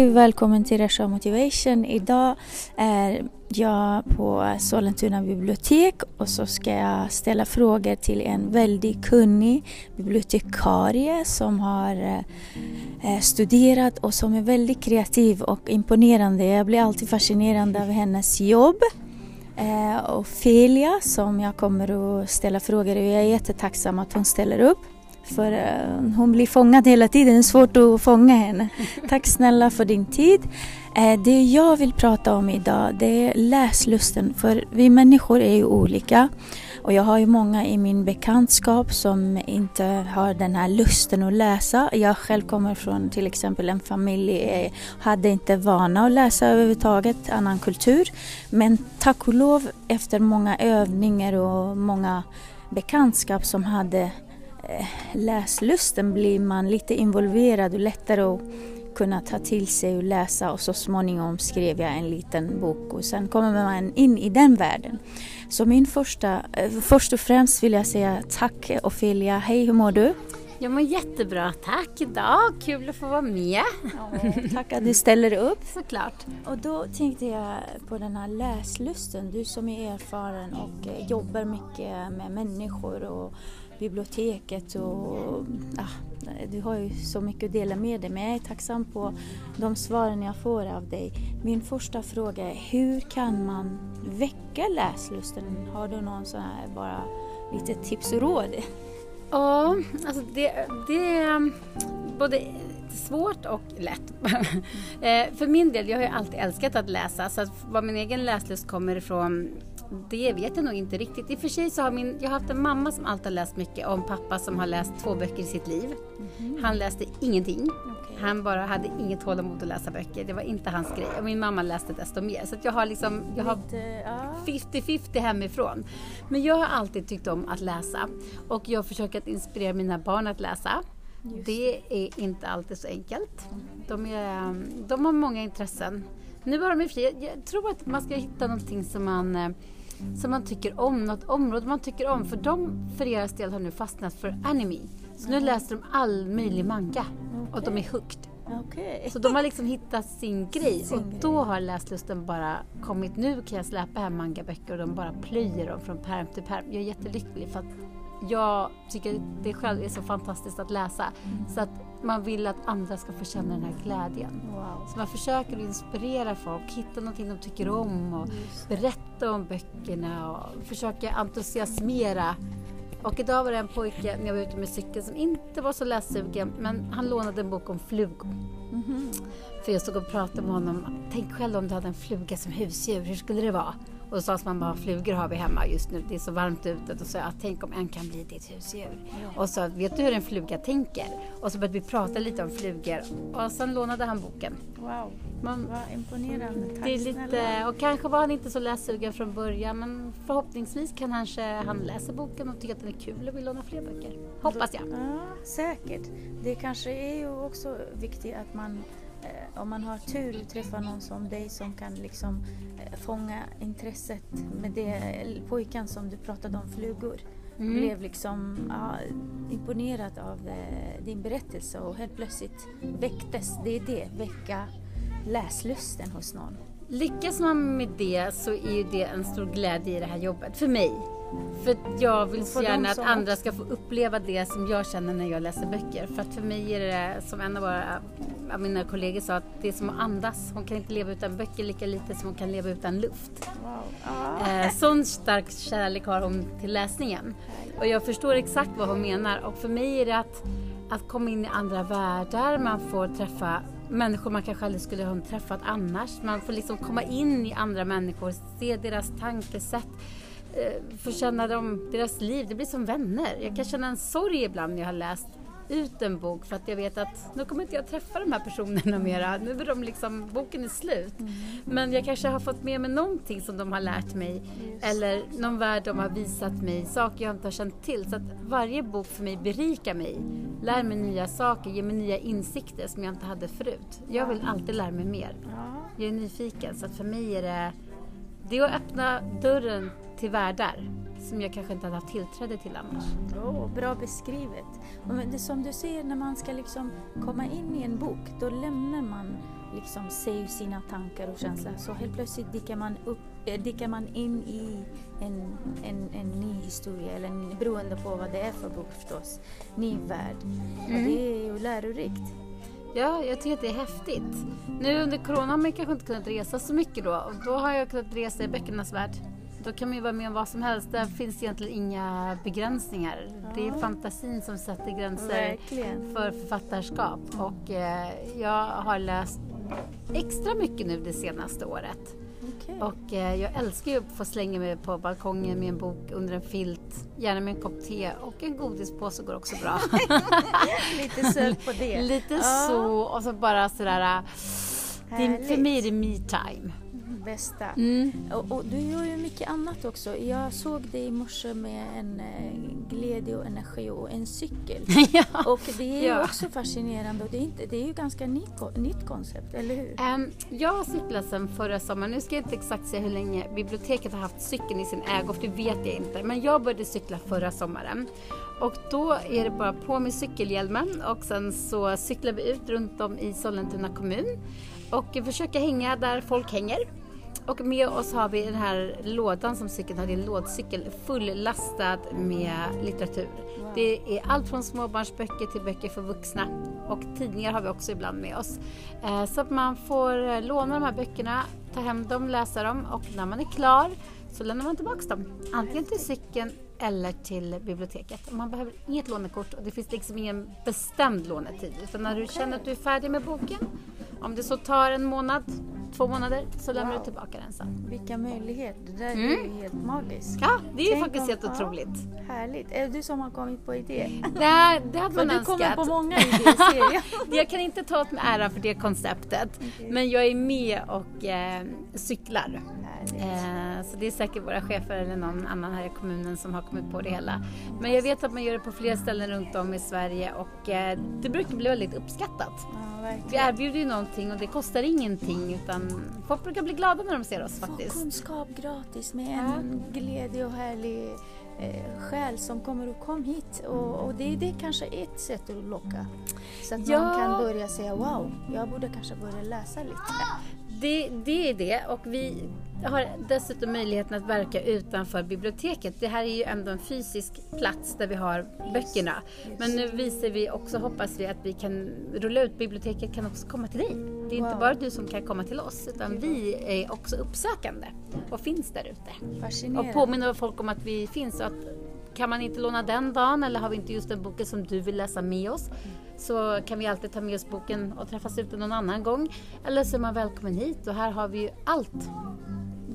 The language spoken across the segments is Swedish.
Hej Välkommen till Resha Motivation. Idag är jag på Sollentuna bibliotek och så ska jag ställa frågor till en väldigt kunnig bibliotekarie som har eh, studerat och som är väldigt kreativ och imponerande. Jag blir alltid fascinerad av hennes jobb. Eh, Ofelia som jag kommer att ställa frågor och jag är jättetacksam att hon ställer upp. För uh, hon blir fångad hela tiden, det är svårt att fånga henne. Tack snälla för din tid. Uh, det jag vill prata om idag det är läslusten. För vi människor är ju olika. Och jag har ju många i min bekantskap som inte har den här lusten att läsa. Jag själv kommer från till exempel en familj, eh, hade inte vana att läsa överhuvudtaget, annan kultur. Men tack och lov efter många övningar och många bekantskap som hade Eh, läslusten blir man lite involverad och lättare att kunna ta till sig och läsa och så småningom skrev jag en liten bok och sen kommer man in i den världen. Så min första, eh, först och främst vill jag säga tack Ofelia, hej hur mår du? Jag mår jättebra, tack idag. Kul att få vara med. Ja, tack att du ställer upp. Såklart. Och då tänkte jag på den här läslusten. Du som är erfaren och eh, jobbar mycket med människor och biblioteket och ja, du har ju så mycket att dela med dig men jag är tacksam på de svaren jag får av dig. Min första fråga är hur kan man väcka läslusten? Har du någon sån här bara lite tips och råd? Ja, alltså det, det är mm, både svårt och lätt. Eh, för min del, jag har ju alltid älskat att läsa så att var min egen läslust kommer ifrån det vet jag nog inte riktigt. I och för sig så har min, jag har haft en mamma som alltid har läst mycket och en pappa som har läst två böcker i sitt liv. Mm. Han läste ingenting. Okay. Han bara hade inget tålamod att läsa böcker. Det var inte hans grej. Och min mamma läste desto mer. Så jag har liksom, jag har 50-50 hemifrån. Men jag har alltid tyckt om att läsa. Och jag försöker att inspirera mina barn att läsa. Just. Det är inte alltid så enkelt. De, är, de har många intressen. Nu har de i fri. Jag tror att man ska hitta någonting som man eh, som man tycker om, något område man tycker om. För de för deras del har nu fastnat för anime. Så nu läser de all möjlig manga okay. och de är hooked. Okay. Så de har liksom hittat sin grej sin och då har läslusten bara kommit. Nu kan jag släppa hem mangaböcker och de bara plöjer dem från perm till perm. Jag är jättelycklig för att jag tycker det själv är så fantastiskt att läsa. Mm. Så att man vill att andra ska få känna den här glädjen. Wow. Så man försöker inspirera folk, hitta någonting de tycker om och berätta om böckerna och försöka entusiasmera. Och idag var det en pojke när jag var ute med cykeln som inte var så lässugen men han lånade en bok om flugor. Mm -hmm. För jag stod och pratade med honom. Tänk själv om du hade en fluga som husdjur, hur skulle det vara? Och då sa man bara flugor har vi hemma just nu, det är så varmt ute. Och så jag, tänk om en kan bli ditt husdjur. Och så vet du hur en fluga tänker? Och så började vi prata lite om flugor och sen lånade han boken. Wow, man, vad imponerande. Tack det är lite, Och kanske var han inte så lässugen från början men förhoppningsvis kan kanske han läsa boken och tycka att den är kul och vill låna fler böcker. Hoppas jag. Ja, säkert. Det kanske är ju också viktigt att man om man har tur att träffa någon som dig som kan liksom eh, fånga intresset med det pojken som du pratade om, flugor. Mm. blev liksom ja, imponerad av eh, din berättelse och helt plötsligt väcktes, det är det, väcka läslusten hos någon. Lyckas man med det så är ju det en stor glädje i det här jobbet, för mig. För jag vill så gärna att andra ska få uppleva det som jag känner när jag läser böcker. För att för mig är det, som en av, våra, av mina kollegor sa, att det är som att andas. Hon kan inte leva utan böcker lika lite som hon kan leva utan luft. Wow. Ah. Eh, sån stark kärlek har hon till läsningen. Och jag förstår exakt vad hon menar. Och för mig är det att, att komma in i andra världar, man får träffa människor man kanske aldrig skulle ha träffat annars. Man får liksom komma in i andra människor, se deras tankesätt eh, få känna dem, deras liv. Det blir som vänner. Jag kan känna en sorg ibland när jag har läst ut en bok för att jag vet att nu kommer inte jag träffa de här personerna mera. Nu är de liksom, boken är slut. Mm. Men jag kanske har fått med mig någonting som de har lärt mig Just. eller någon värld de har visat mig, saker jag inte har känt till. Så att varje bok för mig berikar mig, lär mig nya saker, ger mig nya insikter som jag inte hade förut. Jag vill alltid lära mig mer. Jag är nyfiken så att för mig är det, det är att öppna dörren till världar som jag kanske inte hade haft tillträde till annars. Oh, bra beskrivet. Men det som du säger, när man ska liksom komma in i en bok, då lämnar man liksom säga sina tankar och känslor. Så helt plötsligt dyker man, upp, äh, dyker man in i en, en, en ny historia, eller en, beroende på vad det är för bok förstås, ny värld. Mm. Och det är ju lärorikt. Ja, jag tycker att det är häftigt. Nu under corona har man kanske inte kunnat resa så mycket då och då har jag kunnat resa i böckernas värld. Då kan man ju vara med om vad som helst. Där finns egentligen inga begränsningar. Ja. Det är fantasin som sätter gränser Verkligen. för författarskap. Och eh, jag har läst extra mycket nu det senaste året. Okay. Och eh, jag älskar ju att få slänga mig på balkongen med en bok under en filt, gärna med en kopp te och en godispåse går också bra. Lite söt på det. Lite ja. så och så bara sådär, det, för mig är det me bästa. Mm. Och, och, du gör ju mycket annat också. Jag såg dig i morse med en eh, glädje och energi och en cykel. ja. Och det är ja. ju också fascinerande och det är, inte, det är ju ganska nytt, nytt koncept, eller hur? Um, jag har cyklat sedan förra sommaren. Nu ska jag inte exakt säga hur länge biblioteket har haft cykeln i sin ägo, för det vet jag inte. Men jag började cykla förra sommaren. Och då är det bara på med cykelhjälmen och sen så cyklar vi ut runt om i Sollentuna kommun och försöker hänga där folk hänger. Och med oss har vi den här lådan som cykeln har, det är en lådcykel fullastad med litteratur. Det är allt från småbarnsböcker till böcker för vuxna och tidningar har vi också ibland med oss. Eh, så att man får eh, låna de här böckerna, ta hem dem, läsa dem och när man är klar så lämnar man tillbaka dem. Antingen till cykeln eller till biblioteket. Man behöver inget lånekort och det finns liksom ingen bestämd lånetid. Utan när du känner att du är färdig med boken, om det så tar en månad, två månader så lämnar wow. du tillbaka den sen. Vilka möjligheter, det där mm. är ju helt magiskt. Ja, det är ju faktiskt om, helt ja, otroligt. Härligt. Är det du som har kommit på idé? Nej, det hade man önskat. Du kommer på många idéer ser jag. jag kan inte ta åt mig ära för det konceptet. Okay. Men jag är med och eh, cyklar. Eh, så det är säkert våra chefer eller någon annan här i kommunen som har kommit på det hela. Men jag vet att man gör det på flera ställen runt om i Sverige och eh, det brukar bli väldigt uppskattat. Ja, vi erbjuder ju någonting och det kostar ingenting utan folk brukar bli glada när de ser oss faktiskt. Få kunskap gratis med en glädje och härlig eh, själ som kommer och kom hit och, och det, det är kanske ett sätt att locka. Så att ja. man kan börja säga wow, jag borde kanske börja läsa lite. Det, det är det och vi har dessutom möjligheten att verka utanför biblioteket. Det här är ju ändå en fysisk plats där vi har böckerna. Men nu visar vi också, hoppas vi, att vi kan rulla ut. Biblioteket kan också komma till dig. Det är inte bara du som kan komma till oss utan vi är också uppsökande och finns där ute. Och påminner folk om att vi finns och att kan man inte låna den dagen eller har vi inte just den boken som du vill läsa med oss så kan vi alltid ta med oss boken och träffas ute någon annan gång. Eller så är man välkommen hit och här har vi ju allt.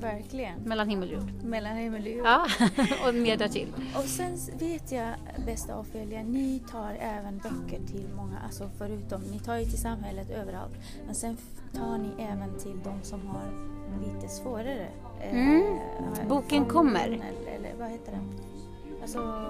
Verkligen. Mellan himmel och jord. Mellan himmel och jord. Ja, och mer därtill. Och sen vet jag, bästa Ofelia, ni tar även böcker till många, alltså förutom, ni tar ju till samhället överallt, men sen tar ni även till de som har lite svårare. Eh, mm. Eh, Boken kommer. Eller, eller vad heter den? Alltså,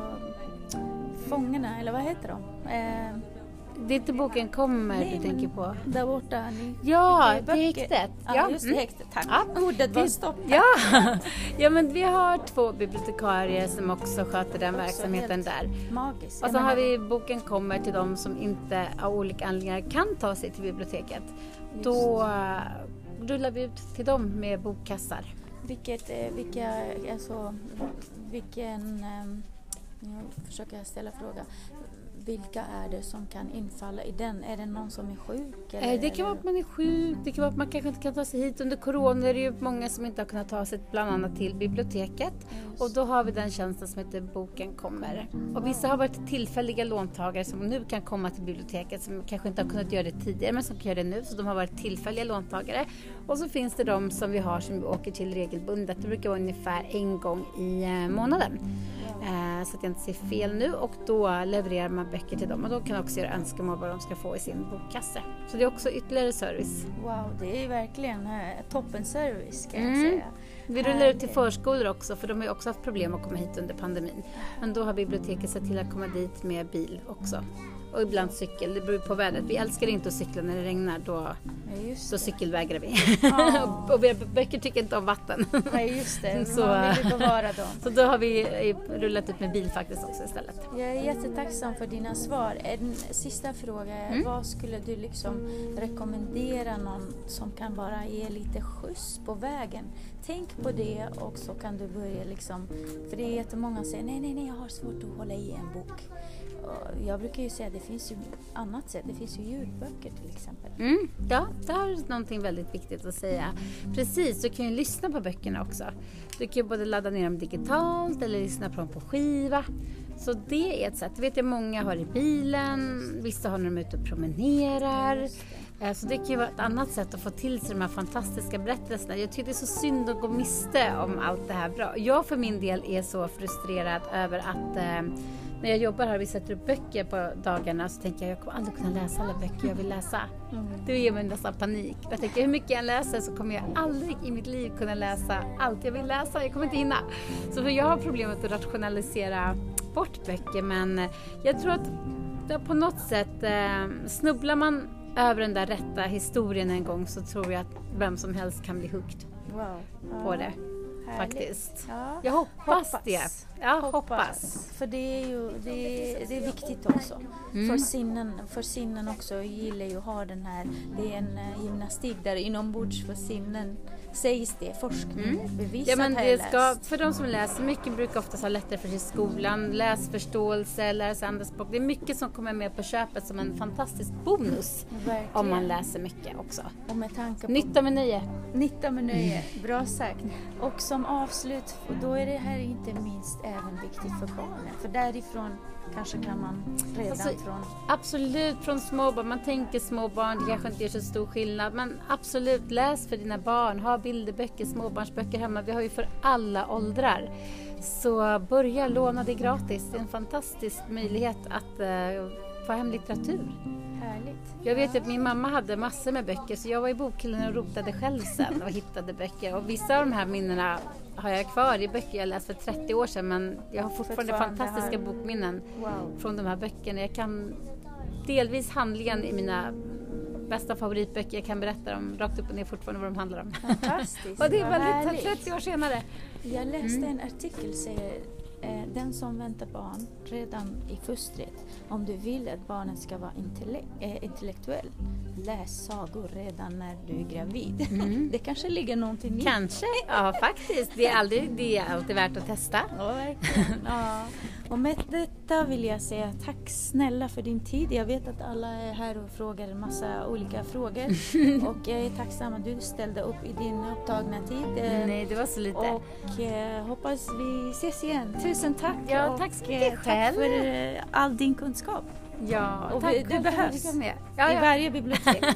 Fångarna, eller vad heter de? Eh, det är inte boken kommer Nej, du tänker på? Där borta. Ni, ja, det är häktet. Ja, just det, mm. häktet. Tack. Ja. Ordet var stopp. Ja. ja, men vi har två bibliotekarier som också sköter den också verksamheten där. Magiskt. Och så har vi boken kommer till de som inte av olika anledningar kan ta sig till biblioteket. Just. Då uh, rullar vi ut till dem med bokkassar. Vilket, eh, vilka, alltså, vilken, um, jag försöker ställa fråga vilka är det som kan infalla i den? Är det någon som är sjuk? Eller, eh, det kan vara att man är sjuk, det kan vara att man kanske inte kan ta sig hit. Under corona är det ju många som inte har kunnat ta sig bland annat till biblioteket. Just. Och då har vi den tjänsten som heter Boken kommer. Och vissa har varit tillfälliga låntagare som nu kan komma till biblioteket som kanske inte har kunnat göra det tidigare men som kan göra det nu. Så de har varit tillfälliga låntagare. Och så finns det de som vi har som vi åker till regelbundet. Det brukar vara ungefär en gång i eh, månaden. Eh, så att jag inte ser fel nu och då levererar man böcker till dem och då kan också göra önskemål vad de ska få i sin bokkasse. Så det är också ytterligare service. Wow, det är verkligen eh, toppen service kan mm. jag säga. Vi rullar ut till förskolor också för de har också haft problem att komma hit under pandemin. Men då har biblioteket sett till att komma dit med bil också och ibland cykel. Det beror på vädret. Vi älskar inte att cykla när det regnar. Då, Ja, då cykelvägrar vi. Ja. och våra böcker tycker inte om vatten. Nej, just det. Så- Man vill bevara dem. Så då har vi eh, rullat ut med bil faktiskt också istället. Jag är jättetacksam för dina svar. En sista fråga är, Mm. vad skulle du liksom rekommendera någon som kan bara ge lite skjuts på vägen? Tänk på det och så kan du börja liksom, för det är jättemånga som säger nej, nej, nej, jag har svårt att hålla i en bok. Jag brukar ju säga att det finns ju annat sätt, det finns ju ljudböcker till exempel. Mm, ja, det har du någonting väldigt viktigt att säga. Precis, du kan ju lyssna på böckerna också. Du kan ju både ladda ner dem digitalt eller lyssna på dem på skiva. Så det är ett sätt. Det vet jag många har i bilen, vissa har när de är ute och promenerar. Eh, Så det kan ju vara ett annat sätt att få till sig de här fantastiska berättelserna. Jag tycker det är så synd att gå miste om allt det här bra. Jag för min del är så frustrerad över att eh, när jag jobbar här och vi sätter upp böcker på dagarna så tänker jag jag kommer aldrig kunna läsa alla böcker jag vill läsa. Det ger mig nästan panik. Jag tänker hur mycket jag läser så kommer jag aldrig i mitt liv kunna läsa allt jag vill läsa. Jag kommer inte hinna. Så för jag har problemet att rationalisera bort böcker men jag tror att på något sätt eh, snubblar man över den där rätta historien en gång så tror jag att vem som helst kan bli hooked Wow. på det härligt. faktiskt. Ja. Jag hoppas, det. Ja, hoppas. Hoppas. För det är ju det är, det är viktigt också. Mm. För, sinnen, för sinnen också. Jag gillar ju att ha den här, det är en eh, gymnastik där inombords för sinnen sägs det, forskning bevisat Mm. Ja, men har det jag ska, läst. för de som läser mycket brukar oftast ha lättare för sig i skolan, läsförståelse, lära sig andra språk. Det är mycket som kommer med på köpet som en fantastisk bonus Verkligen. om man läser mycket också. Och med tanke på Nytta med nöje. Nytta med nöje, bra sagt. Och som avslut, och då är det här inte minst även viktigt för barnen. För därifrån kanske kan man redan Alltså, från... Absolut, från små barn. Man tänker små barn, det kanske inte gör så stor skillnad. Men absolut, läs för dina barn. Ha bilderböcker, småbarnsböcker hemma. Vi har ju för alla åldrar. Så börja låna det gratis. Det är en fantastisk möjlighet att eh, få hem litteratur. Härligt. Jag vet att min mamma hade massor med böcker så jag var i bokhyllan och rotade själv sen och hittade böcker. Och vissa av de här minnena har jag kvar i böcker jag läst för 30 år sedan men jag har fortfarande Fortfarande fantastiska har- bokminnen Wow. från de här böckerna. Jag kan delvis handlingen i mina bästa favoritböcker. Jag kan berätta dem rakt upp och ner fortfarande vad de handlar om. Fantastiskt. och det är väldigt härligt. 30 år senare. Jag läste en artikel säger eh, den som väntar barn redan i fostret, om du vill att barnet ska vara intelle- eh, intellektuell, läs sagor redan när du är gravid. det kanske ligger någonting i Kanske, ja faktiskt. Det är, aldrig, det är alltid värt att testa. Ja, verkligen. Ja. Och med detta vill jag säga tack snälla för din tid. Jag vet att alla är här och frågar en massa olika frågor. och jag är tacksam att du ställde upp i din upptagna tid. Nej, det var så lite. Och eh, hoppas vi ses igen. Tusen tack! Ja, och, tack så eh, mycket själv. Tack för eh, all din kunskap Ja, Och tack vi- du behövs. med. Ja, i ja. varje bibliotek.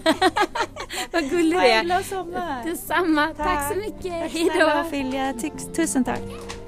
Vad gullig du Ha är. en glad sommar! Detsamma. Tack, Tack. så mycket. Tack Hej snälla då. Tusen tack! Hoppas det var till